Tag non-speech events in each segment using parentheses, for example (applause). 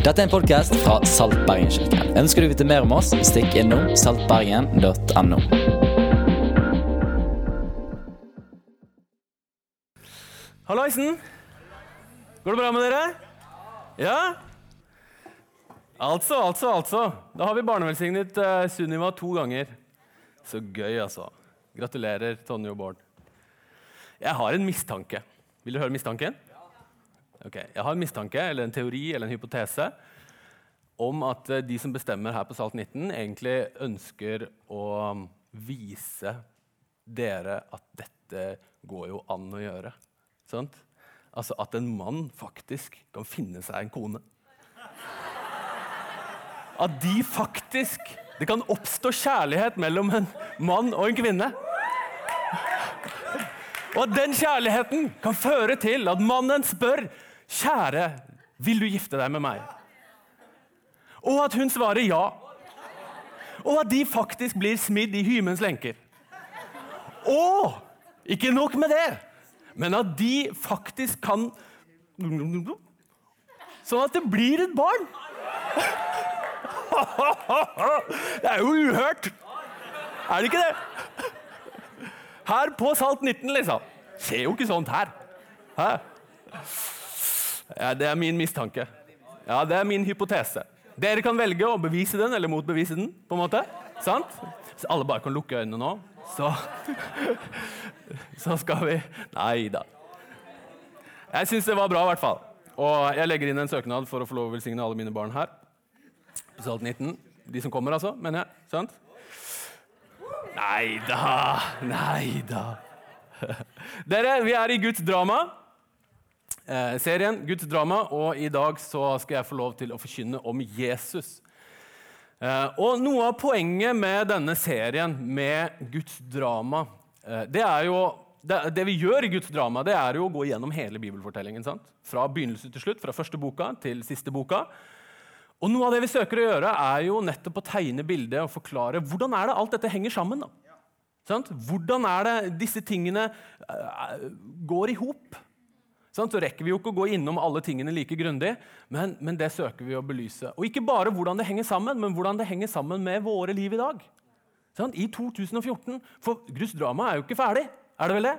Dette er en podkast fra Salt Bergen-kirken. Ønsker du å vite mer om oss, stikk innom saltbergen.no. Hallaisen! Går det bra med dere? Ja? Altså, altså, altså. Da har vi barnevelsignet uh, Sunniva to ganger. Så gøy, altså. Gratulerer, Tonje og Bård. Jeg har en mistanke. Vil du høre mistanken? Ok, Jeg har en mistanke, eller en teori eller en hypotese om at uh, de som bestemmer her på Salt 19, egentlig ønsker å um, vise dere at dette går jo an å gjøre. Sant? Altså at en mann faktisk kan finne seg en kone. At de faktisk Det kan oppstå kjærlighet mellom en mann og en kvinne. Og at den kjærligheten kan føre til at mannen spør Kjære, vil du gifte deg med meg? Og at hun svarer ja. Og at de faktisk blir smidd i hymens lenker. Og ikke nok med det, men at de faktisk kan Sånn at det blir et barn. (laughs) Det er jo uhørt! Er det ikke det? Her på Salt 19, liksom. Skjer jo ikke sånt her. Hæ? Ja, det er min mistanke. Ja, Det er min hypotese. Dere kan velge å bevise den eller motbevise den. på en måte. Sant? Hvis alle bare kan lukke øynene nå, så (laughs) Så skal vi Nei da. Jeg syns det var bra, i hvert fall. Og jeg legger inn en søknad for å få lov å velsigne alle mine barn her. På Salt 19. De som kommer, altså, mener jeg. Sant? Nei da. Nei da. (laughs) Dere, vi er i Guds drama. Eh, serien Guds drama, og i dag så skal jeg få lov til å forkynne om Jesus. Eh, og Noe av poenget med denne serien med Guds drama eh, det er jo det, det, vi gjør i Guds drama, det er jo å gå gjennom hele bibelfortellingen. Sant? Fra begynnelse til slutt, fra første boka til siste boka. Og Noe av det vi søker å gjøre, er jo nettopp å tegne bildet og forklare hvordan er det alt dette henger sammen. da? Hvordan er det disse tingene går i hop? Så rekker vi jo ikke å gå innom alle tingene like grundig, men, men, det søker vi å belyse. Og ikke bare hvordan det henger sammen, men hvordan det henger sammen med våre liv i dag. Sånn? I 2014. For Guds drama er jo ikke ferdig. Er det vel det?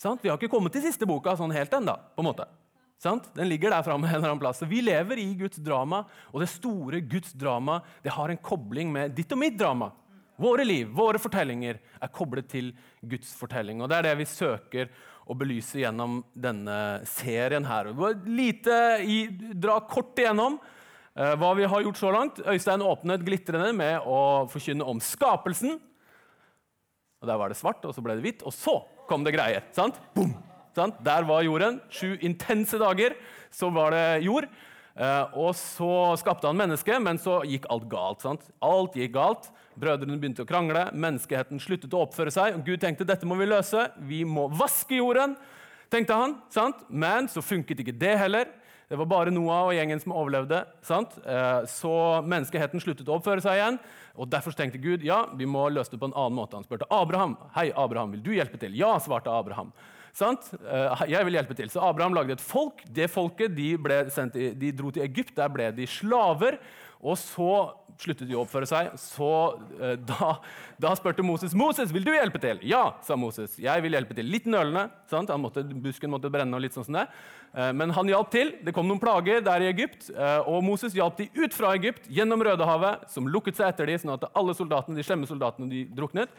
Sånn? Vi har ikke kommet til siste boka sånn helt ennå. på en måte. Sånn? Den ligger der framme en eller annen plass. Så vi lever i Guds drama, og det store Guds drama det har en kobling med ditt og mitt drama. Våre liv, våre fortellinger, er koblet til Guds fortelling. Og Det er det vi søker å belyse gjennom denne serien her. Lite i, dra kort igjennom eh, hva vi har gjort så langt. Øystein åpnet glitrende med å forkynne om skapelsen. Og Der var det svart, og så ble det hvitt, og så kom det greier. sant? Boom! Sant? Der var jorden. Sju intense dager, så var det jord. Eh, og så skapte han mennesket, men så gikk alt galt. Sant? Alt gikk galt. Brødrene begynte å krangle, menneskeheten sluttet å oppføre seg. og Gud tenkte dette må vi løse. Vi må vaske jorden, tenkte han. Sant? Men så funket ikke det heller. Det var bare Noah og gjengen som overlevde. Sant? Uh, så menneskeheten sluttet å oppføre seg igjen. og Derfor tenkte Gud ja, vi må løse det på en annen måte. Han spurte Abraham hei Abraham, vil du hjelpe til. Ja, svarte Abraham. Sant? Eh, jeg vil hjelpe til. Så Abraham lagde et folk. Det folket de, sendt, de dro til Egypt. Der ble de slaver. Og så sluttet de å oppføre seg. Så eh, (laughs) da, da, spurte Moses Moses, vil du hjelpe til. Ja, sa Moses. Jeg vil hjelpe til. Litt nølende. Sant? Måtte, busken måtte brenne. og litt sånn som det. Eh, men han hjalp til. Det kom noen plager der i Egypt. Og Moses hjalp de ut fra Egypt, gjennom Rødehavet, som lukket seg etter dem, sånn at alle soldatene, de slemme soldatene de druknet.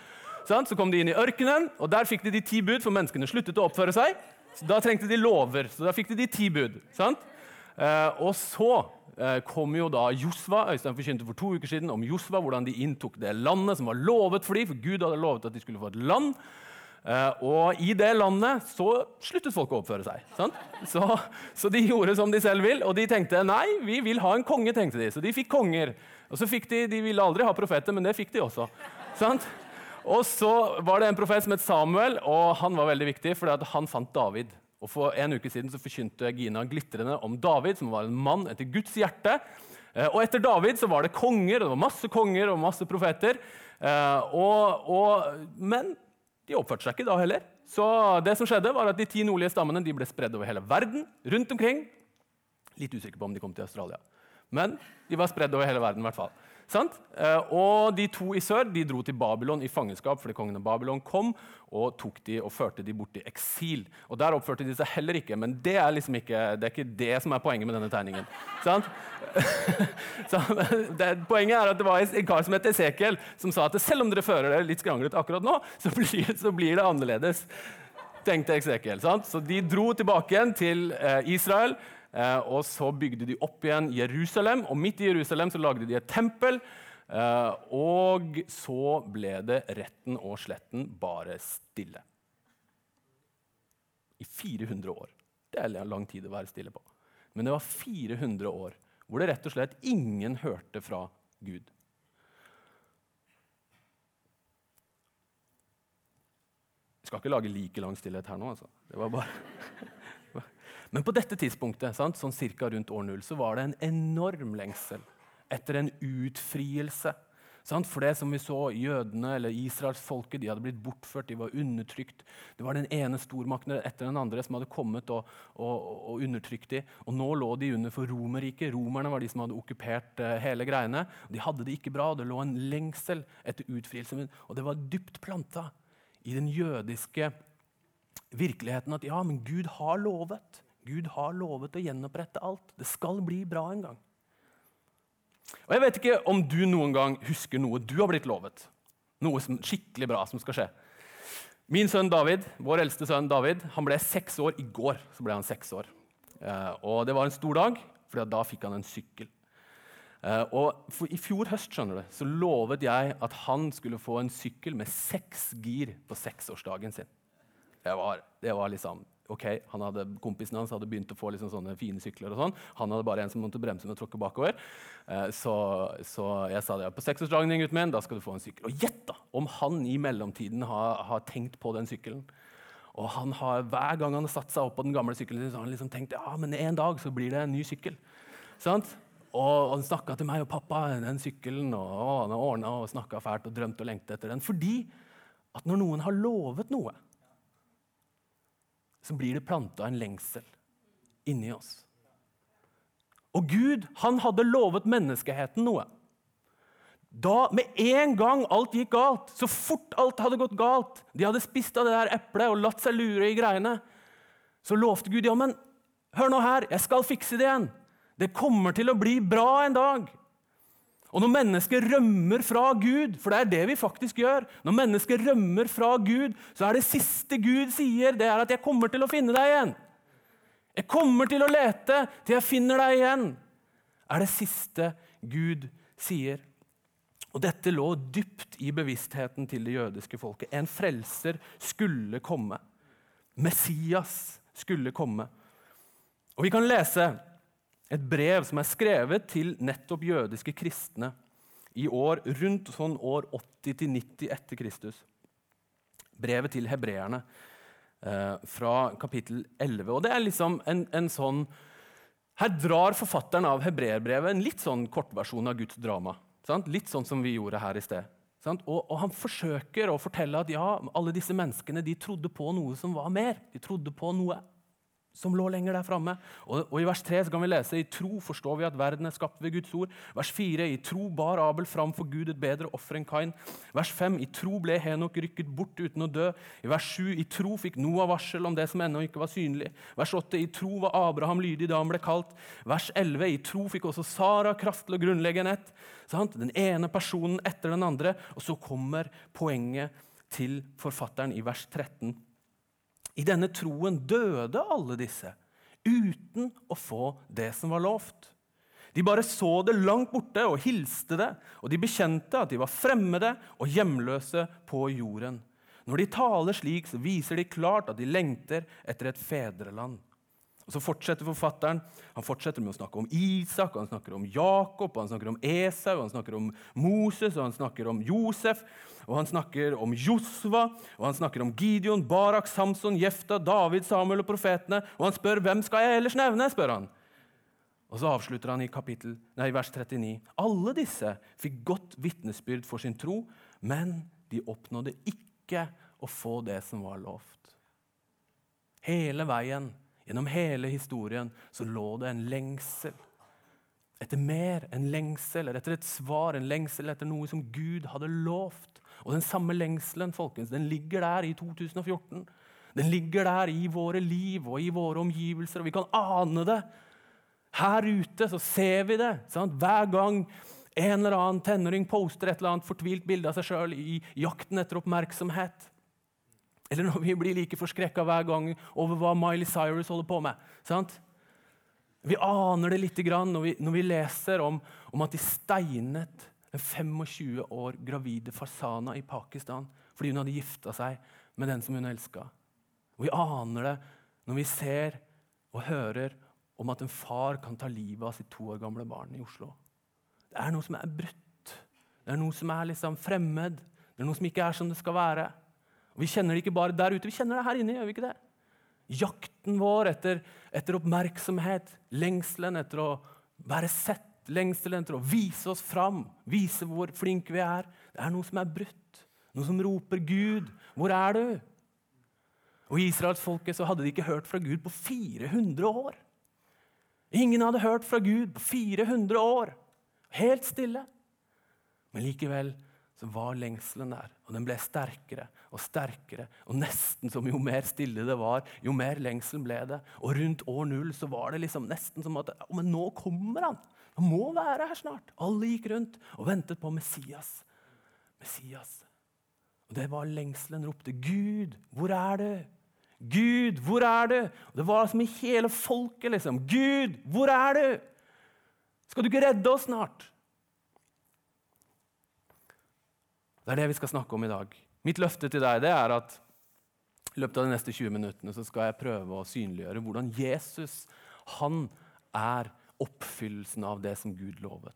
Så kom de inn i ørkenen, og der fikk de de ti bud, for menneskene sluttet å oppføre seg. Så da trengte de lover, så da fikk de de ti bud. Eh, og så eh, kom jo da Josva. Øystein forkynte for to uker siden om Josva, hvordan de inntok det landet som var lovet for dem, for Gud hadde lovet at de skulle få et land. Uh, og i det landet så sluttet folk å oppføre seg. Så, så, de gjorde som de selv vil, og de tenkte nei, vi vil ha en konge. tenkte de. Så de fikk konger. Og så fikk de, De ville aldri ha profeter, men det fikk de også. Sant? Og så var det en profet som het Samuel, og han var veldig viktig, for han fant David. Og For en uke siden så forkynte Gina glitrende om David, som var en mann etter Guds hjerte. Eh, og etter David så var det konger, og det var masse konger og masse profeter. Eh, og, og, men de oppførte seg ikke da heller. Så det som skjedde var at De ti nordlige stammene ble spredd over hele verden. rundt omkring. Litt usikker på om de kom til Australia. Men de var spredd over hele verden. I hvert fall. Sant? Eh, og De to i sør de dro til Babylon i fangenskap fordi kongen av Babylon kom og tok de og førte de bort i eksil. Og Der oppførte de seg heller ikke, men det er liksom ikke det, er ikke det som er poenget med denne tegningen. Sant? (laughs) Så, (laughs) det, poenget er at det var en kar som het Esekiel, som sa at selv om dere fører dere litt skranglete akkurat nå, så blir, så blir, det annerledes. tenkte Ezekiel. Sant? Så de dro tilbake igjen til eh, Israel. Eh, og så bygde de opp igjen Jerusalem, og midt i Jerusalem så lagde de et tempel. Eh, og så ble det retten og sletten bare stille. I 400 år. Det er lang tid å være stille på. Men det var 400 år hvor det rett og slett ingen hørte fra Gud. Jeg skal ikke lage like lang stillhet her nå. altså. Det var bare... (laughs) Men på dette tidspunktet, sant, sånn cirka rundt år null, så var det en enorm lengsel etter en utfrielse. Sant? For det som vi så, jødene eller israelsfolket de hadde blitt bortført, de var undertrykt. Det var den ene stormakten etter den andre som hadde kommet og, og, og undertrykt dem. Og nå lå de under for Romerriket. Romerne var de som hadde okkupert uh, hele greiene. De hadde det ikke bra. og Det lå en lengsel etter utfrielse. Og det var dypt planta i den jødiske virkeligheten at ja, men Gud har lovet. Gud har lovet å gjenopprette alt. Det skal bli bra en gang. Og Jeg vet ikke om du noen gang husker noe du har blitt lovet. Noe som, skikkelig bra som skal skje. Min sønn David, vår eldste sønn David, han ble seks år i går. så ble han seks år. Eh, og Det var en stor dag, for da fikk han en sykkel. Eh, og I fjor høst skjønner du, så lovet jeg at han skulle få en sykkel med seks gir på seksårsdagen sin. Det var, det var liksom ok, hadde, Kompisen hans hadde begynt å få liksom sånne fine sykler. og sånn. Han hadde bare en som måtte bremse med å tråkke bakover. Eh, så, så, jeg sa det, på seksårsdagen din, gutten min, da skal du få en sykkel. Og gjett da, om han i mellomtiden har, har, tenkt på den sykkelen. Og han har, Hver gang han har satt seg opp på den gamle sykkelen, så har han liksom tenkt ja, men en dag så blir det en ny sykkel. Sant? Og han snakka til meg og pappa den sykkelen, og, han han ordna og snakka fælt og drømt og lengtet etter den. Fordi at når noen har lovet noe, så blir det planta en lengsel inni oss. Og Gud han hadde lovet menneskeheten noe. Da, Med en gang alt gikk galt, så fort alt hadde gått galt, de hadde spist av det der eplet og latt seg lure i greiene, så lovte Gud ja, men hør nå her, jeg skal fikse det igjen. Det kommer til å bli bra en dag. Og når mennesker rømmer fra Gud, for det er det vi faktisk gjør Når mennesker rømmer fra Gud, så er det siste Gud sier, det er at 'jeg kommer til å finne deg igjen'. Jeg kommer til å lete til jeg finner deg igjen. er det siste Gud sier. Og Dette lå dypt i bevisstheten til det jødiske folket. En frelser skulle komme. Messias skulle komme. Og Vi kan lese et brev som er skrevet til nettopp jødiske kristne i år, rundt sånn år 80-90 etter Kristus. Brevet til hebreerne eh, fra kapittel 11. Og det er liksom en, en sånn Her drar forfatteren av hebreerbrevet en litt sånn kortversjon av Guds drama. Sant? Litt sånn som vi gjorde her i sted. Og, og, Han forsøker å fortelle at ja, alle disse menneskene de trodde på noe som var mer. De trodde på noe som lå lenger der framme. Og, og, I vers 3 kan vi lese i tro forstår vi at verden er skapt ved Guds ord. Vers 4 i tro bar Abel fram for Gud et bedre offer enn Kain. Vers 5 i tro ble Henok rykket bort uten å dø. I vers 7 i tro fikk Noah varsel om det som ennå ikke var synlig. Vers 8 i tro var Abraham lydig da han ble kalt. Vers 11 i tro fikk også Sara kraft til å grunnlegge en ett. Den ene personen etter den andre. Og så kommer poenget til forfatteren i vers 13. I denne troen døde alle disse uten å få det som var lovt. De bare så det langt borte og hilste det, og de bekjente at de var fremmede og hjemløse på jorden. Når de taler slik, så viser de klart at de lengter etter et fedreland. Og Så fortsetter forfatteren han fortsetter med å snakke om Isak, han snakker om Jakob, han snakker om Esau, han snakker om Moses og han snakker om Josef. Og han snakker om Josva, og han snakker om Gideon, Barak, Samson, Jefta, David, Samuel og profetene. Og han spør hvem skal jeg ellers nevne. spør han. Og så avslutter han i, kapittel, nei, vers 39. Alle disse fikk godt vitnesbyrd for sin tro, men de oppnådde ikke å få det som var lovt. Hele veien Gjennom hele historien så lå det en lengsel etter mer, en lengsel etter et svar, en lengsel etter noe som Gud hadde lovt. Og den samme lengselen folkens, den ligger der i 2014. Den ligger der i våre liv og i våre omgivelser, og vi kan ane det. Her ute så ser vi det. Sant? Hver gang en eller annen tenåring poster et eller annet fortvilt bilde av seg sjøl i jakten etter oppmerksomhet. Eller når vi blir like forskrekka hver gang over hva Miley Cyrus holder på med. Sant? Vi aner det litt når vi, når vi leser om, om, at de steinet en 25 år gravide Farsana i Pakistan fordi hun hadde gifta seg med den som hun elska. Vi aner det når vi ser og hører om at en far kan ta livet av sitt to år gamle barn i Oslo. Det er noe som er brutt. Det er noe som er liksom fremmed. Det er noe som ikke er som det skal være. Vi kjenner det ikke bare der ute, vi kjenner det her inne. gjør vi ikke det? Jakten vår etter, etter oppmerksomhet, lengselen etter å være sett, lengselen etter å vise oss fram, vise hvor flinke vi er. Det er noe som er brutt. Noe som roper 'Gud, hvor er du?' Og I israelsfolket hadde de ikke hørt fra Gud på 400 år. Ingen hadde hørt fra Gud på 400 år. Helt stille. Men likevel så var lengselen der, og den ble sterkere og sterkere. Og nesten som jo mer stille det var, jo mer lengsel ble det. Og rundt år null så var det liksom nesten som at men nå kommer han! Han må være her snart! Alle gikk rundt og ventet på Messias. Messias. Og Det var lengselen ropte. Gud, hvor er du? Gud, hvor er du? Og det var som i hele folket. liksom. Gud, hvor er du? Skal du ikke redde oss snart? Det er det vi skal snakke om i dag. Mitt løfte til deg det er at i løpet av de neste 20 minuttene så skal jeg prøve å synliggjøre hvordan Jesus han er oppfyllelsen av det som Gud lovet.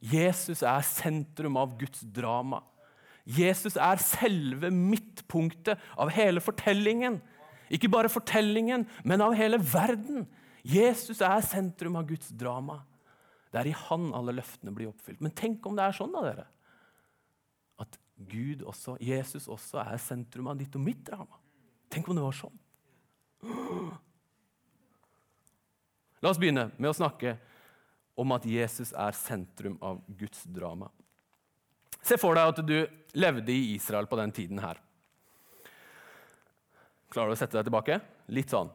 Jesus er sentrum av Guds drama. Jesus er selve midtpunktet av hele fortellingen. Ikke bare fortellingen, men av hele verden. Jesus er sentrum av Guds drama. Det er i Han alle løftene blir oppfylt. Men tenk om det er sånn, da, dere. Gud også, Jesus også er sentrum av ditt og mitt drama. Tenk om det var sånn. La oss begynne med å snakke om at Jesus er sentrum av Guds drama. Se for deg at du levde i Israel på den tiden her. Klarer du å sette deg tilbake? Litt sånn.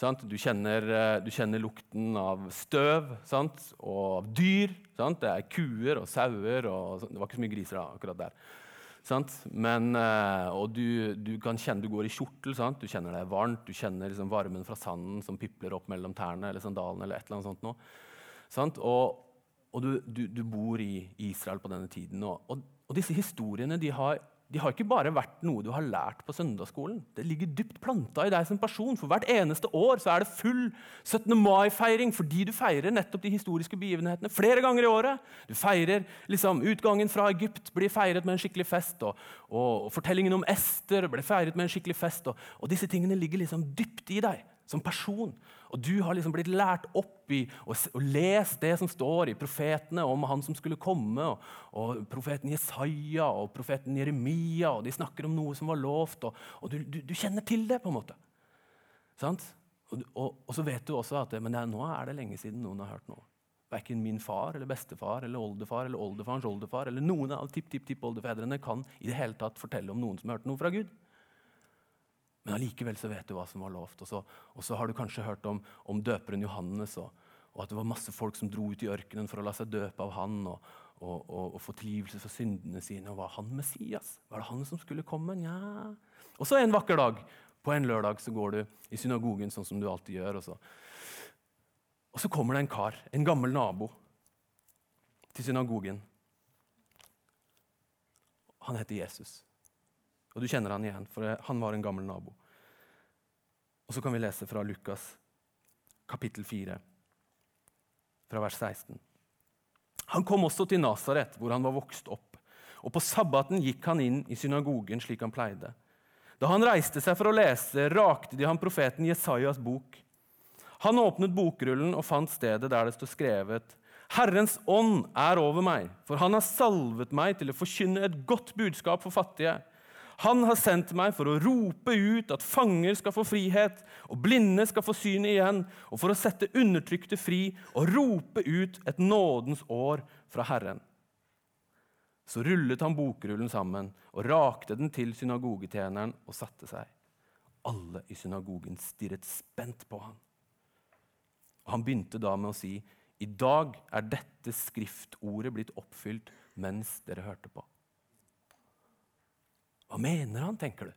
Du kjenner, eh, du, kjenner, lukten av støv sant? og av dyr. Sant? Det er kuer og sauer og Det var ikke så mye griser akkurat der. Men, eh, og du, du, kan kjenne du går i kjortel. Sant? Du kjenner det er varmt. Du kjenner liksom varmen fra sanden som pipler opp mellom tærne eller sandalene. eller et eller annet sånt. Og, og du, du, bor i Israel på denne tiden. Og, og, og disse historiene de har, de har, ikke bare vært noe du har lært på søndagsskolen. Det ligger dypt planta i deg som person. For hvert eneste år så er det full 17. mai-feiring fordi du feirer nettopp de historiske begivenhetene flere ganger i året. Du feirer liksom, Utgangen fra Egypt blir feiret med en skikkelig fest. Og, og, og fortellingen om Ester ble feiret med en skikkelig fest. og disse tingene ligger liksom dypt i deg som person. Og du har liksom blitt lært opp i å lese det som står i profetene om han som skulle komme, og, og profeten Jesaja og profeten Jeremia, og de snakker om noe som var lovt, og, og du, du, du, kjenner til det, på en måte. Sant? Og, så vet du også at men det, nå er det lenge siden noen har hørt noe. Verken min far eller bestefar eller oldefar eller oldefarens oldefar eller noen av tipp-tipp-tipp-oldefedrene kan i det hele tatt fortelle om noen som har hørt noe fra Gud. Men allikevel så vet du hva som var lovt. Og så, og så har du kanskje hørt om, om døperen Johannes, og, og, at det var masse folk som dro ut i ørkenen for å la seg døpe av han og, og få tilgivelse for syndene sine. Og Var han Messias? Var det han som skulle komme? Nja Og så en vakker dag, på en lørdag, så går du i synagogen sånn som du alltid gjør. Og så, og så kommer det en kar, en gammel nabo, til synagogen. Han heter Jesus. Og du kjenner han igjen, for han var en gammel nabo. Og så kan vi lese fra Lukas kapittel 4, fra vers 16. Han kom også til Nasaret, hvor han var vokst opp. Og på sabbaten gikk han inn i synagogen slik han pleide. Da han reiste seg for å lese, rakte de ham profeten Jesajas bok. Han åpnet bokrullen og fant stedet der det står skrevet:" Herrens ånd er over meg, for han har salvet meg til å forkynne et godt budskap for fattige. Han har sendt meg for å rope ut at fanger skal få frihet, og blinde skal få syn igjen, og for å sette undertrykte fri og rope ut et nådens år fra Herren. Så rullet han bokrullen sammen og rakte den til synagogetjeneren og satte seg. Alle i synagogen stirret spent på ham. Og han begynte da med å si, i dag er dette skriftordet blitt oppfylt mens dere hørte på. Hva mener han, tenker du?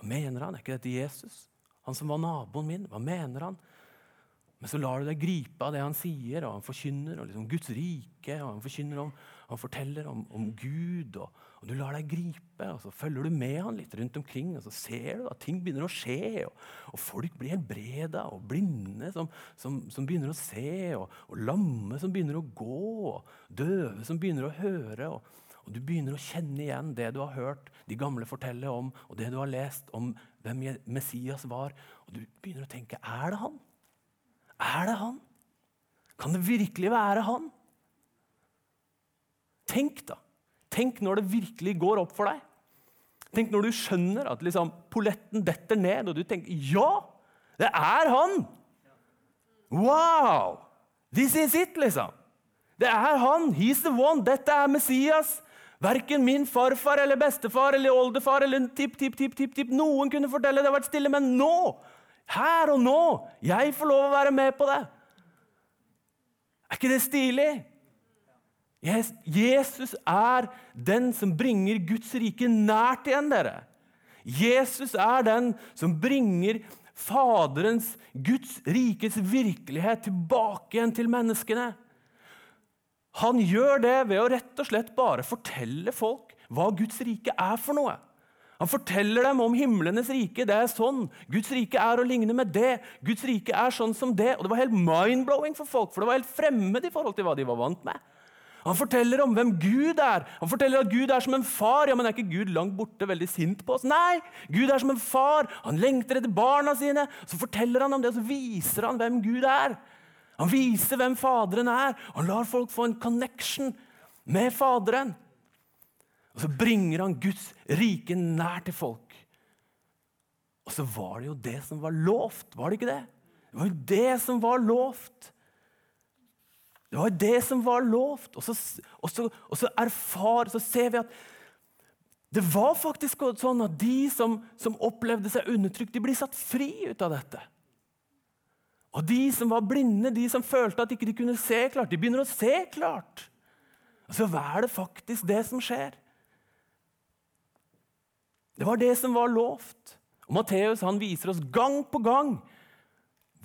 Hva mener han? Er ikke dette Jesus? Han som var naboen min? Hva mener han? Men så lar du deg gripe av det han sier, og han forkynner om liksom Guds rike. og Han forkynner om, han forteller om, om Gud, og, og, du lar deg gripe. og Så følger du med han litt rundt omkring, og så ser du at ting begynner å skje. Og, og folk blir helbreda, og blinde som, som, som, begynner å se, og, og lamme som begynner å gå, og døve som begynner å høre. og og Du begynner å kjenne igjen det du har hørt de gamle fortelle om, og det du har lest om hvem Messias var. Og du begynner å tenke er det han? Er det han? Kan det virkelig være han? Tenk, da. Tenk når det virkelig går opp for deg. Tenk når du skjønner at liksom, polletten detter ned, og du tenker ja, det er han! Wow! This is it, liksom. Det er han. He's the one. Dette er Messias. Verken min farfar eller bestefar eller oldefar eller tipp-tipp-tipp-tipp noen kunne fortelle det har vært stille, men nå her og nå. Jeg får lov å være med på det. Er ikke det stilig? Jesus er den som bringer Guds rike nært igjen, dere. Jesus er den som bringer Faderens, Guds rikets virkelighet tilbake igjen til menneskene. Han gjør det ved å rett og slett bare fortelle folk hva Guds rike er for noe. Han forteller dem om himlenes rike. Det er sånn. Guds rike er å ligne med det. Guds rike er sånn som det. Og Det var helt mind-blowing for folk, for det var helt fremmed i forhold til hva de var vant med. Han forteller om hvem Gud er. Han forteller at Gud er som en far. Ja, men Er ikke Gud langt borte, veldig sint på oss? Nei! Gud er som en far. Han lengter etter barna sine. Så forteller han om det, og så viser han hvem Gud er. Han viser hvem Faderen er. Han lar folk få en connection med Faderen. Og så bringer han Guds rike nær til folk. Og så var det jo det som var lovt, var det ikke det? Det var jo det som var lovt. Det var jo det som var lovt. Og så, og så, og så erfar, så ser vi at det var faktisk sånn at de som, som opplevde seg undertrykt, de blir satt fri ut av dette. Og de som var blinde, de som følte at de ikke kunne se klart, de begynner å se klart. Og så er det faktisk det som skjer. Det var det som var lovt. Og Matteus viser oss gang på gang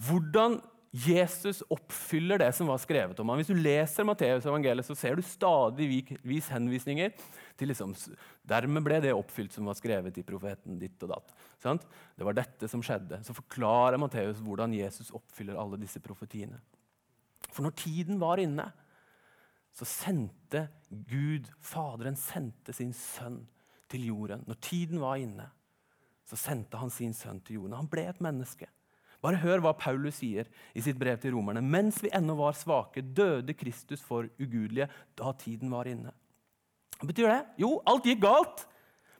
hvordan Jesus oppfyller det som var skrevet om ham. Hvis du leser Matteus evangeliet, så ser du stadig vis henvisninger til liksom, Dermed ble det oppfylt som var skrevet i profeten ditt og datt. Sant? Det var dette som skjedde. Så forklarer Matteus hvordan Jesus oppfyller alle disse profetiene. For når tiden var inne, så sendte Gud, Faderen, sendte sin sønn til jorden. Når tiden var inne, så sendte han sin sønn til jorden. Han ble et menneske. Bare hør hva Paulus sier i sitt brev til romerne. Mens vi ennå var svake, døde Kristus for ugudelige da tiden var inne. Hva betyr det? Jo, alt gikk galt.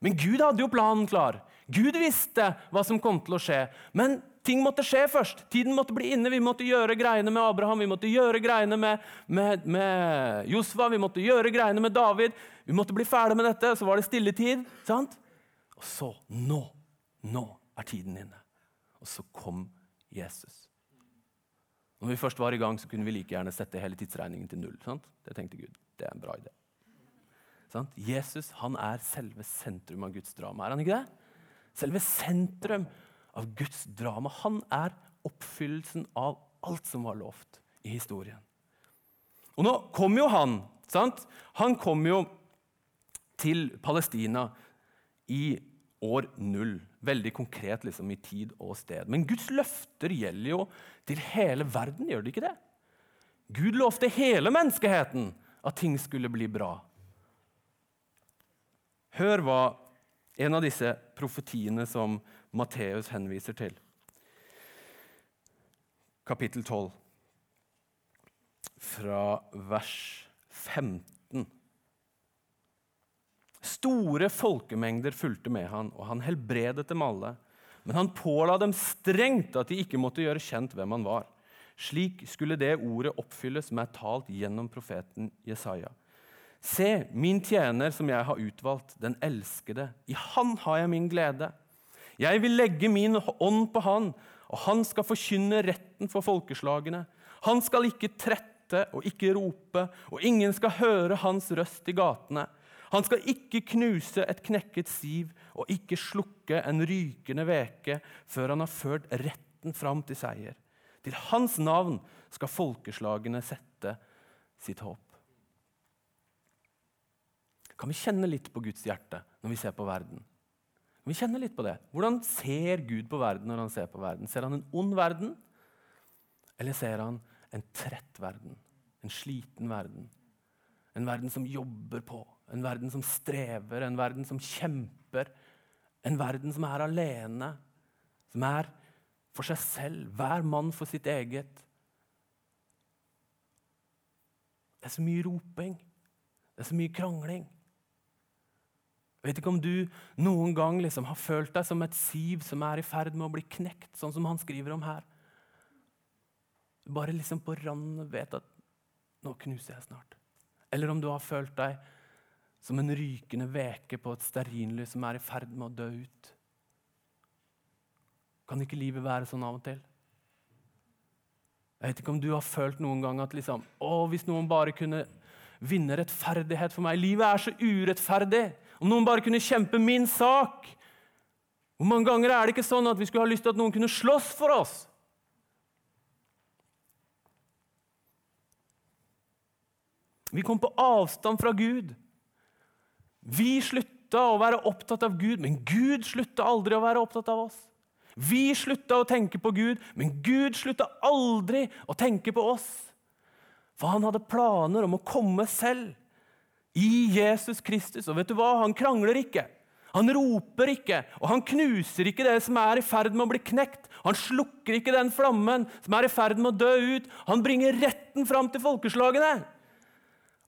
Men Gud hadde jo planen klar. Gud visste hva som kom til å skje. Men ting måtte skje først. Tiden måtte bli inne. Vi måtte gjøre greiene med Abraham, vi måtte gjøre greiene med, med, med Josfa, vi måtte gjøre greiene med David. Vi måtte bli ferdig med dette, så var det stilletid. sant? Og så nå, nå er tiden inne. Og så kom Jesus. Når vi først var i gang, så kunne vi like gjerne sette hele tidsregningen til null. sant? Det tenkte Gud. Det er en bra idé. Sant? Jesus han er selve sentrum av Guds drama. Er han ikke det? Selve sentrum av Guds drama. Han er oppfyllelsen av alt som var lovt i historien. Og nå kom jo han. sant? Han kom jo til Palestina i år null. Veldig konkret liksom, i tid og sted. Men Guds løfter gjelder jo til hele verden, gjør det ikke det? Gud lovte hele menneskeheten at ting skulle bli bra. Hør hva en av disse profetiene som Matteus henviser til. Kapittel 12, fra vers 15. Store folkemengder fulgte med han, og han helbredet dem alle. Men han påla dem strengt at de ikke måtte gjøre kjent hvem han var. Slik skulle det ordet oppfylles som er talt gjennom profeten Jesaja. Se, min tjener som jeg har utvalgt, den elskede. I han har jeg min glede. Jeg vil legge min ånd på han, og han skal forkynne retten for folkeslagene. Han skal ikke trette og ikke rope, og ingen skal høre hans røst i gatene. Han skal ikke knuse et knekket siv og ikke slukke en rykende veke før han har ført retten fram til seier. Til hans navn skal folkeslagene sette sitt håp. Kan vi kjenne litt på Guds hjerte når vi ser på verden? Kan vi kjenne litt på det? Hvordan ser Gud på verden når han ser på verden? Ser han en ond verden, eller ser han en trett verden? En sliten verden? En verden som jobber på, en verden som strever, en verden som kjemper. En verden som er alene, som er for seg selv. Hver mann for sitt eget. Det er så mye roping. Det er så mye krangling. Jeg vet ikke om du noen gang liksom har følt deg som et siv som er i ferd med å bli knekt, sånn som han skriver om her. Bare liksom på randen vet at 'nå knuser jeg snart'. Eller om du har følt deg som en rykende veke på et stearinlys som er i ferd med å dø ut. Kan ikke livet være sånn av og til? Jeg vet ikke om du har følt noen gang at liksom, å, hvis noen bare kunne vinne rettferdighet for meg Livet er så urettferdig. Om noen bare kunne kjempe min sak. Hvor mange ganger er det ikke sånn at vi skulle ha lyst til at noen kunne slåss for oss? Vi kom på avstand fra Gud. Vi slutta å være opptatt av Gud, men Gud slutta aldri å være opptatt av oss. Vi slutta å tenke på Gud, men Gud slutta aldri å tenke på oss. For han hadde planer om å komme selv i Jesus Kristus. Og vet du hva? Han krangler ikke. Han roper ikke, og han knuser ikke det som er i ferd med å bli knekt. Han slukker ikke den flammen som er i ferd med å dø ut. Han bringer retten fram til folkeslagene.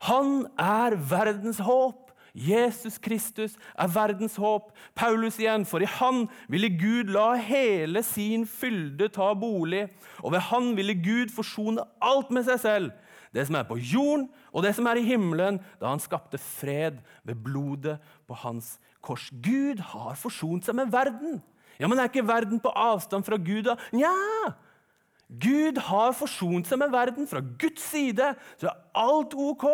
Han er verdens håp. Jesus Kristus er verdens håp. Paulus igjen, for i Han ville Gud la hele sin fylde ta bolig, og ved Han ville Gud forsone alt med seg selv, det som er på jorden og det som er i himmelen, da han skapte fred ved blodet på hans kors. Gud har forsont seg med verden. Ja, Men er ikke verden på avstand fra Gud, da? Nja! Gud har forsont seg med verden. Fra Guds side så er alt ok.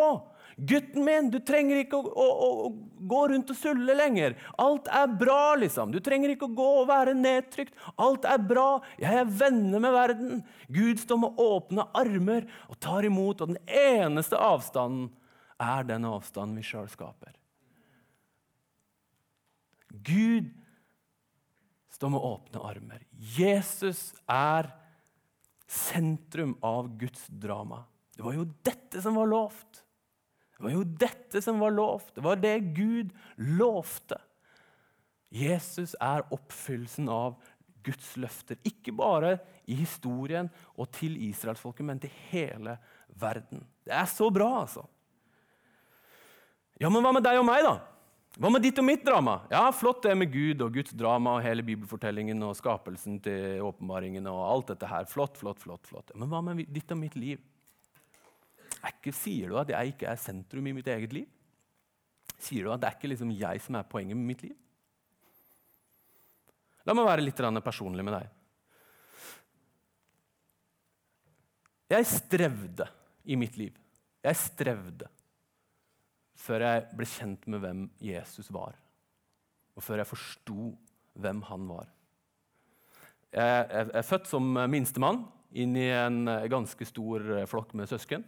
'Gutten min, du trenger ikke å, å, å, gå rundt og sulle lenger. Alt er bra, liksom. Du trenger ikke å gå og være nedtrykt. Alt er bra. Jeg er venner med verden.' Gud står med åpne armer og tar imot, og den eneste avstanden er den avstanden vi sjøl skaper. Gud står med åpne armer. Jesus er sentrum av Guds drama. Det var jo dette som var lovt. Det var jo dette som var lovt. Det var det Gud lovte. Jesus er oppfyllelsen av Guds løfter. Ikke bare i historien og til israelsfolket, men til hele verden. Det er så bra, altså. Ja, Men hva med deg og meg, da? Hva med ditt og mitt drama? Ja, Flott det med Gud og Guds drama og hele bibelfortellingen og skapelsen til åpenbaringen og alt dette her. Flott, flott, flott. flott. Men hva med ditt og mitt liv? Ikke, sier du at jeg ikke er sentrum i mitt eget liv? Sier du at det er ikke liksom jeg som er poenget med mitt liv? La meg være litt personlig med deg. Jeg strevde i mitt liv. Jeg strevde før jeg ble kjent med hvem Jesus var, og før jeg forsto hvem han var. Jeg er født som minstemann inn i en ganske stor flokk med søsken.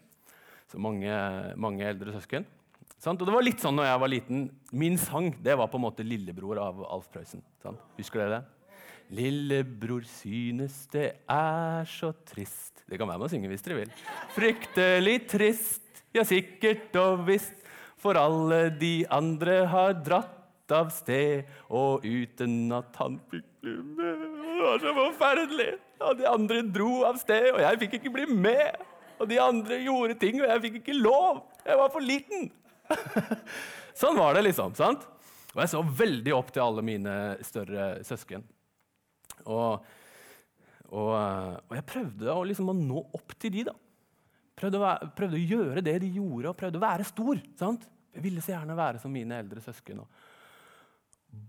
Mange, mange eldre søsken. Sant? Og det var litt sånn når jeg var liten. Min sang det var på en måte lillebror av Alf Prøysen. Sant? Husker dere det? Lillebror synes det er så trist Det kan være med å synge hvis dere vil. Fryktelig trist, ja sikkert og visst, for alle de andre har dratt av sted, og uten at han fikk bli med. Det var så forferdelig! Og de andre dro av sted, og jeg fikk ikke bli med. Og de andre gjorde ting, og jeg fikk ikke lov. Jeg var for liten. (laughs) sånn var det, liksom. sant? Og jeg så veldig opp til alle mine større søsken. Og, og, og jeg prøvde å, liksom, å nå opp til de, da. Prøvde å, være, prøvde å, gjøre det de gjorde, og prøvde å være stor. sant? Jeg ville så gjerne være som mine eldre søsken. Og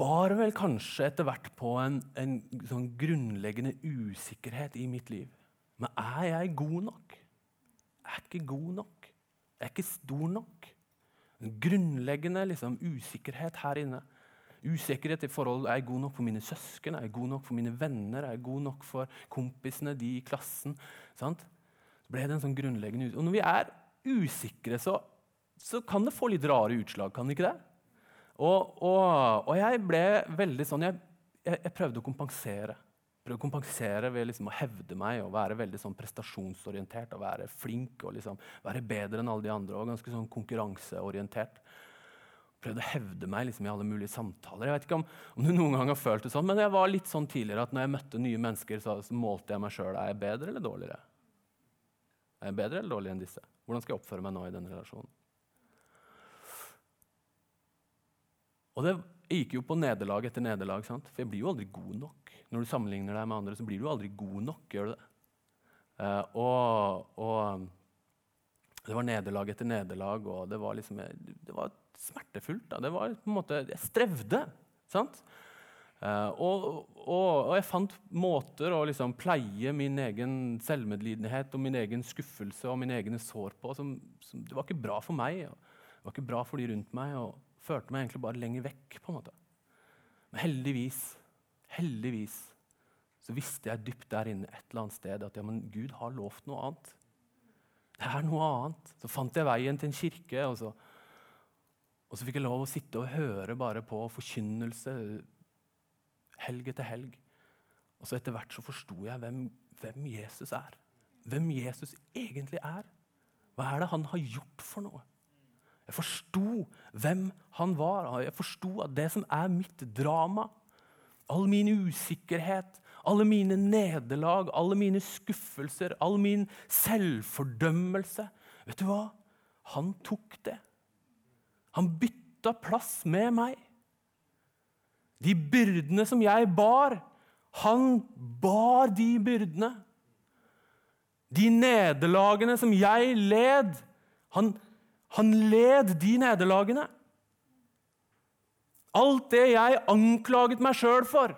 bar vel kanskje etter hvert på en, en sånn grunnleggende usikkerhet i mitt liv. Men er jeg god nok? Jeg er ikke god nok. Jeg er ikke stor nok. En grunnleggende liksom, usikkerhet her inne. Usikkerhet i forhold Er jeg god nok for mine søsken? Er jeg god nok for mine venner? Er jeg god nok for kompisene, de i klassen? Sant? Så ble det en sånn grunnleggende usikkerhet. Og når vi er usikre, så, så kan det få litt rare utslag, kan det ikke det? Og, og, og jeg ble veldig sånn jeg, jeg, jeg prøvde å kompensere prøvde å kompensere ved liksom å hevde meg og være veldig sånn prestasjonsorientert. og Være flink og liksom være bedre enn alle de andre og ganske sånn konkurranseorientert. Prøvde å hevde meg liksom i alle mulige samtaler. Jeg vet ikke om, om, du noen gang har følt det sånn, men jeg var litt sånn tidligere at når jeg møtte nye mennesker, så, så målte jeg meg sjøl. Er jeg bedre eller dårligere? Er jeg bedre eller dårligere enn disse? Hvordan skal jeg oppføre meg nå i den relasjonen? Og det gikk jo på nederlag etter nederlag. For jeg blir jo aldri god nok. Når du sammenligner deg med andre, så blir du aldri god nok. gjør du det? Uh, og, og, det var nederlag etter nederlag, og det var, liksom, det var smertefullt. Da. Det var på en måte, Jeg strevde. sant? Uh, og, og, og, jeg fant måter å liksom pleie min egen selvmedlidenhet og min egen skuffelse og mine egne sår på som, som Det var ikke bra for meg, det var ikke bra for de rundt meg. og førte meg egentlig bare lenger vekk. på en måte. Men heldigvis, heldigvis så visste jeg dypt der inne et eller annet sted at ja, men Gud har lovt noe annet. Det er noe annet. Så fant jeg veien til en kirke, og så, og så fikk jeg lov å sitte og høre bare på forkynnelse helg etter helg. Og så etter hvert så forsto jeg hvem, hvem Jesus er. Hvem Jesus egentlig er. Hva er det han har gjort for noe? Jeg forsto hvem han var. Jeg forsto at det som er mitt drama, all min usikkerhet, alle mine nederlag, alle mine skuffelser, all min selvfordømmelse Vet du hva? Han tok det. Han bytta plass med meg. De byrdene som jeg bar, han bar de byrdene. De nederlagene som jeg led, han han led de nederlagene. Alt det jeg anklaget meg sjøl for,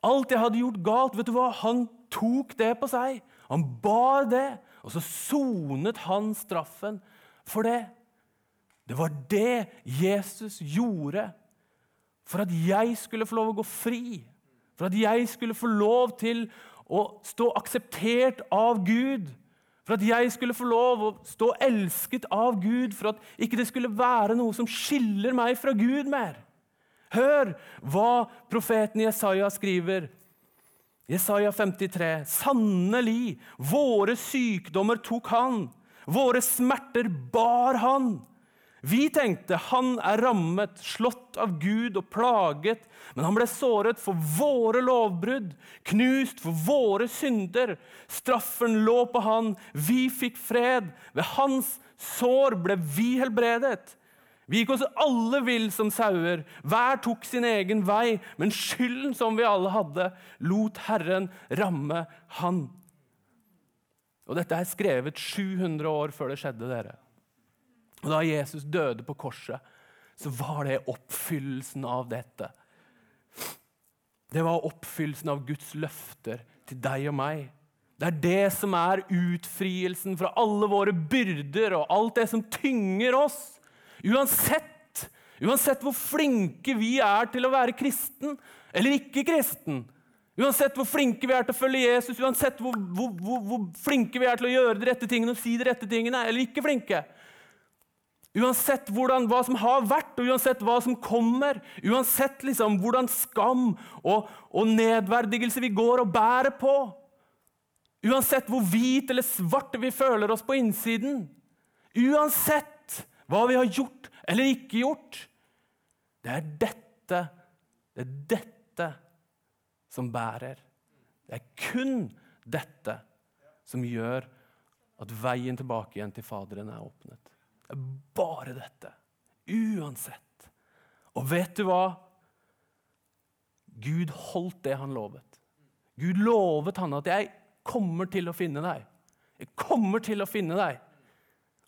alt jeg hadde gjort galt, vet du hva? han tok det på seg. Han bar det, og så sonet han straffen for det. Det var det Jesus gjorde for at jeg skulle få lov å gå fri. For at jeg skulle få lov til å stå akseptert av Gud. For at jeg skulle få lov å stå elsket av Gud, for at ikke det skulle være noe som skiller meg fra Gud mer. Hør hva profeten Jesaja skriver. Jesaja 53. Sannelig, våre sykdommer tok han, våre smerter bar han. Vi tenkte han er rammet, slått av Gud og plaget, men han ble såret for våre lovbrudd, knust for våre synder. Straffen lå på han, vi fikk fred. Ved hans sår ble vi helbredet. Vi gikk oss alle vill som sauer, hver tok sin egen vei, men skylden som vi alle hadde, lot Herren ramme han. Og Dette er skrevet 700 år før det skjedde. dere. Og Da Jesus døde på korset, så var det oppfyllelsen av dette. Det var oppfyllelsen av Guds løfter til deg og meg. Det er det som er utfrielsen fra alle våre byrder og alt det som tynger oss. Uansett, uansett hvor flinke vi er til å være kristen eller ikke kristen. Uansett hvor flinke vi er til å følge Jesus, uansett hvor, hvor, hvor, hvor flinke vi er til å gjøre de rette tingene og si de rette tingene, eller ikke flinke, Uansett hvordan, hva som har vært, og uansett hva som kommer, uansett liksom, hvordan skam og, og, nedverdigelse vi går og bærer på, uansett hvor hvit eller svart vi føler oss på innsiden, uansett hva vi har gjort eller ikke gjort Det er dette, det er dette som bærer. Det er kun dette som gjør at veien tilbake igjen til Faderen er åpnet. Det er bare dette. Uansett. Og vet du hva? Gud holdt det han lovet. Gud lovet han at 'jeg kommer til å finne deg'. Jeg kommer til å finne deg.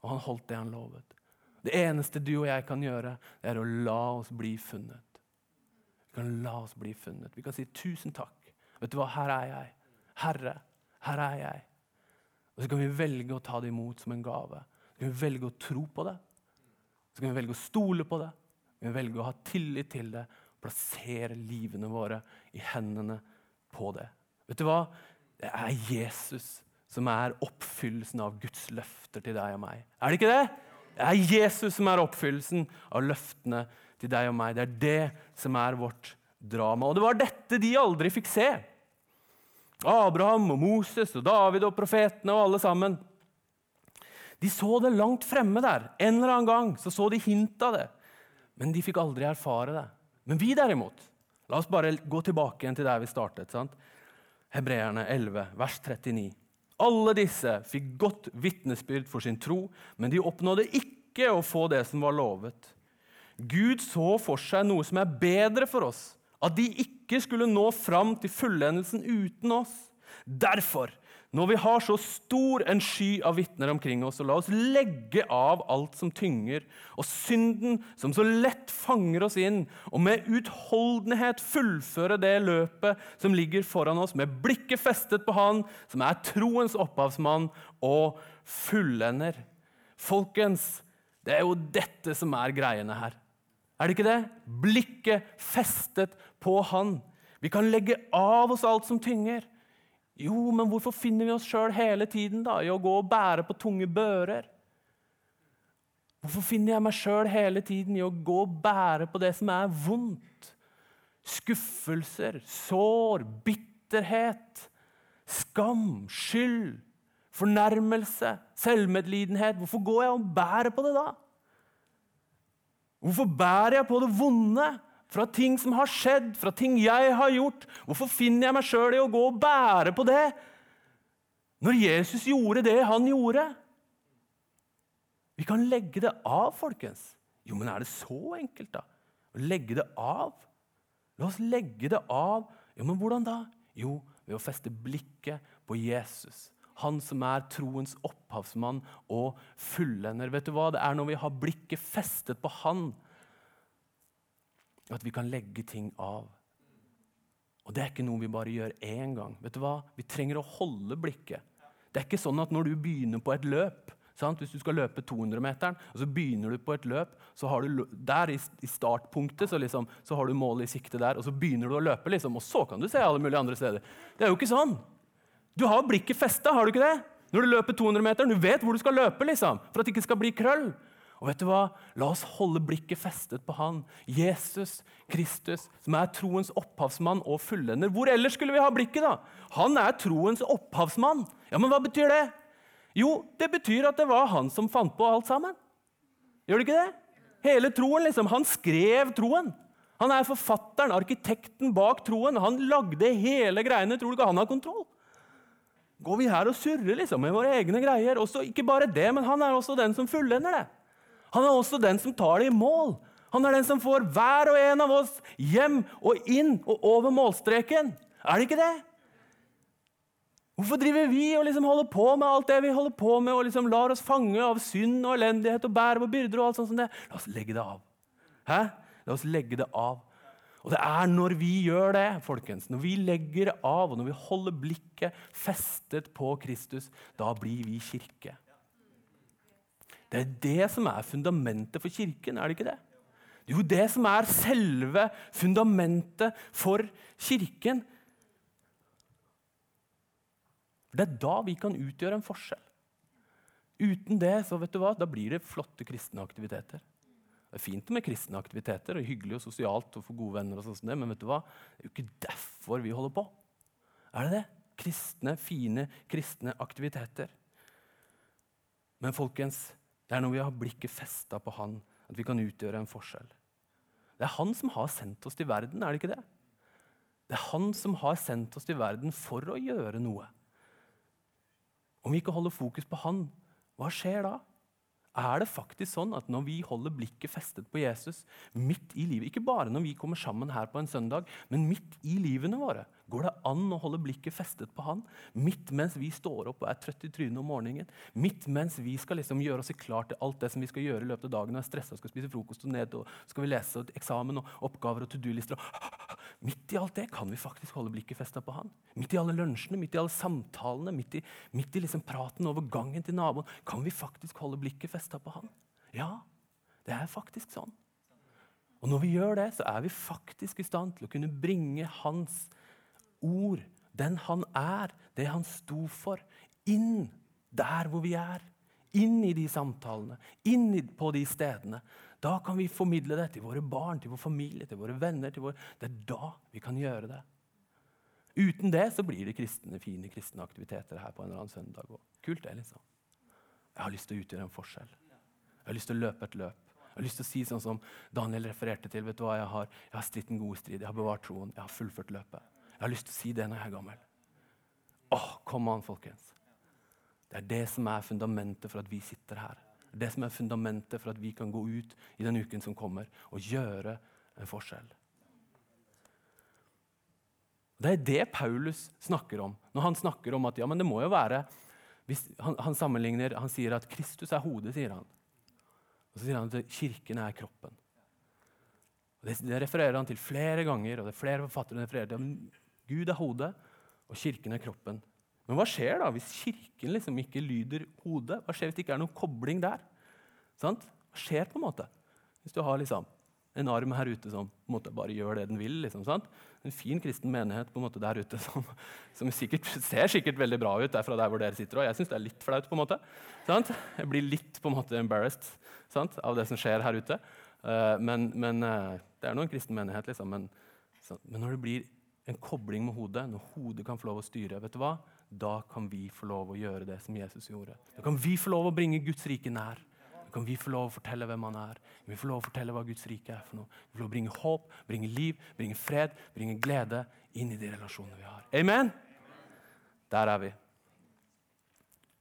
Og han holdt det han lovet. Det eneste du og jeg kan gjøre, det er å la oss bli funnet. Vi kan la oss bli funnet. Vi kan si 'tusen takk'. Vet du hva, her er jeg. Herre, her er jeg. Og Så kan vi velge å ta det imot som en gave. Kan vi velge å tro på det. Så kan vi velge å stole på det. Vi kan velge å ha tillit til det. Plassere livene våre i hendene på det. Vet du hva? Det er Jesus som er oppfyllelsen av Guds løfter til deg og meg. Er det ikke det? Det er Jesus som er oppfyllelsen av løftene til deg og meg. Det er det som er vårt drama. Og det var dette de aldri fikk se. Abraham og Moses og David og profetene og alle sammen. De så det langt fremme der. En eller annen gang så, så de hint av det. Men de fikk aldri erfare det. Men vi derimot La oss bare gå tilbake igjen til der vi startet. sant? Hebreerne 11, vers 39. Alle disse fikk godt vitnesbyrd for sin tro, men de oppnådde ikke å få det som var lovet. Gud så for seg noe som er bedre for oss, at de ikke skulle nå fram til fullendelsen uten oss. Derfor, når vi har så stor en sky av vitner omkring oss, så la oss legge av alt som tynger, og synden som så lett fanger oss inn, og med utholdenhet fullføre det løpet som ligger foran oss, med blikket festet på Han som er troens opphavsmann og fullender. Folkens, det er jo dette som er greiene her. Er det ikke det? Blikket festet på Han. Vi kan legge av oss alt som tynger. Jo, men hvorfor finner vi oss sjøl hele tiden da, i å gå og bære på tunge bører? Hvorfor finner jeg meg sjøl hele tiden i å gå og bære på det som er vondt? Skuffelser, sår, bitterhet, skam, skyld, fornærmelse, selvmedlidenhet. Hvorfor går jeg og bærer på det da? Hvorfor bærer jeg på det vonde? Fra ting som har skjedd, fra ting jeg har gjort. Hvorfor finner jeg meg sjøl i å gå og bære på det? Når Jesus gjorde det han gjorde. Vi kan legge det av, folkens. Jo, men er det så enkelt, da? Å legge det av? La oss legge det av. Jo, men hvordan da? Jo, ved å feste blikket på Jesus. Han som er troens opphavsmann og fullender. Vet du hva? Det er når vi har blikket festet på Han, at vi kan legge ting av. Og Det er ikke noe vi bare gjør én gang. Vet du hva? Vi trenger å holde blikket. Det er ikke sånn at når du begynner på et løp sant? Hvis du skal løpe 200-meteren, og så begynner du på et løp så har du Der i, i startpunktet så, liksom, så har du målet i sikte der, og så begynner du å løpe, liksom, og så kan du se alle mulige andre steder. Det er jo ikke sånn. Du har blikket festa, har du ikke det? Når du løper 200-meteren, du vet hvor du skal løpe liksom, for at det ikke skal bli krøll. Og vet du hva? La oss holde blikket festet på han, Jesus Kristus, som er troens opphavsmann og fullender. Hvor ellers skulle vi ha blikket? da? Han er troens opphavsmann. Ja, Men hva betyr det? Jo, det betyr at det var han som fant på alt sammen. Gjør det ikke det? Hele troen, liksom. Han skrev troen. Han er forfatteren, arkitekten bak troen. Han lagde hele greiene. Tror du ikke han har kontroll? Går vi her og surrer liksom med våre egne greier? Også, ikke bare det, men han er også den som fullender det. Han er også den som tar det i mål. Han er den som får hver og en av oss hjem og inn og over målstreken. Er det ikke det? Hvorfor driver vi og liksom holder på med alt det vi holder på med, og liksom lar oss fange av synd og elendighet og bære på byrder? og alt sånt som det? La oss legge det av. Hæ? La oss legge det av. Og det er når vi gjør det, folkens, når vi legger av, og når vi holder blikket festet på Kristus, da blir vi kirke. Det er det som er fundamentet for kirken, er det ikke det? Jo, det som er selve fundamentet for kirken. Det er da vi kan utgjøre en forskjell. Uten det så vet du hva, da blir det flotte kristne aktiviteter. Det er fint med kristne aktiviteter, og hyggelig og sosialt å få gode venner. og sånt, Men vet du hva? det er jo ikke derfor vi holder på. Er det det? Kristne, fine kristne aktiviteter. Men folkens, det er når vi har blikket festa på Han, at vi kan utgjøre en forskjell. Det er Han som har sendt oss til verden, er det ikke det? Det er Han som har sendt oss til verden for å gjøre noe. Om vi ikke holder fokus på Han, hva skjer da? er det faktisk sånn at når vi holder blikket festet på Jesus midt i livet, ikke bare når vi kommer sammen her på en søndag, men midt i livene våre, går det an å holde blikket festet på han midt mens vi står opp og er trøtte i trynet om morgenen, midt mens vi skal liksom gjøre oss klar til alt det som vi skal gjøre i løpet av dagen, og er stressa, skal spise frokost og ned, og skal vi lese eksamen og oppgaver og to do-lister. (gasps) Midt i alt det kan vi faktisk holde blikket festa på han. Midt i alle lunsjene, midt i alle samtalene, midt i, midt i liksom praten over gangen til naboen, kan vi faktisk holde blikket festa på han. Ja, det er faktisk sånn. Og når vi gjør det, så er vi faktisk i stand til å kunne bringe hans ord, den han er, det han sto for, inn der hvor vi er. Inn i de samtalene, inn på de stedene. Da kan vi formidle det til våre barn, til vår familie, til våre venner. Våre... Det er da vi kan gjøre det. Uten det så blir det kristne, fine kristne aktiviteter her på en eller annen søndag. Og kult det, liksom. Jeg har lyst til å utgjøre en forskjell. Jeg har lyst til å løpe et løp. Jeg har lyst til å si sånn som Daniel refererte til. vet du hva, Jeg har, jeg har stritt en god strid, jeg har bevart troen, jeg har fullført løpet. Jeg har lyst til å si det når jeg er gammel. Åh, kom an, folkens. Det er det som er fundamentet for at vi sitter her. Det som er fundamentet for at vi kan gå ut i den uken som kommer, og gjøre en forskjell. Det er det Paulus snakker om når han snakker om at ja, men det må jo være han, han, sammenligner, han sier at Kristus er hodet. sier han. Og Så sier han at kirken er kroppen. Og det, det, refererer han til flere ganger, og det er flere forfattere refererer til. Gud er hodet, og kirken er kroppen. Men hva skjer da hvis Kirken liksom ikke lyder hodet? Hva skjer hvis det ikke er noen kobling der? Sant? Hva skjer på en måte? Hvis du har liksom en arm her ute som bare gjør det den vil. Liksom, en fin kristen menighet på en måte der ute (laughs) som, som sikkert, ser sikkert veldig bra ut derfra der hvor dere sitter. Og jeg syns det er litt flaut. på en måte. Sant? Jeg blir litt på en måte embarrassed sant? av det som skjer her ute. Uh, men, men uh, Det er nå en kristen menighet, liksom. Men, men når det blir en kobling med hodet, når hodet kan få lov å styre, vet du hva? da kan vi få lov å gjøre det som Jesus gjorde. Da kan vi få lov å bringe Guds rike nær. Da kan vi få lov å fortelle hvem han er. Vi får lov å fortelle hva Guds rike er for noe. Vi får lov å bringe håp, bringe liv, bringe fred, bringe glede inn i de relasjonene vi har. Amen? Der er vi.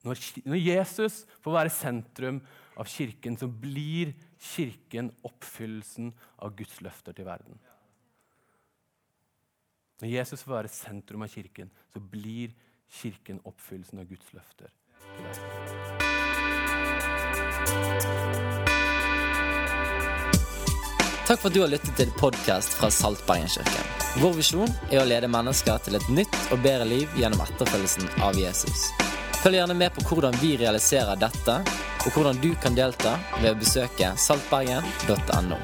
Når, når Jesus får være sentrum av kirken, så blir kirken oppfyllelsen av Guds løfter til verden. Når Jesus får være sentrum av kirken, så blir kirken oppfyllelsen av Guds løfter. Takk for at du har lyttet til podkast fra Saltbergenkirken. Vår visjon er å lede mennesker til et nytt og bedre liv gjennom etterfølgelsen av Jesus. Følg gjerne med på hvordan vi realiserer dette, og hvordan du kan delta ved å besøke saltbergen.no.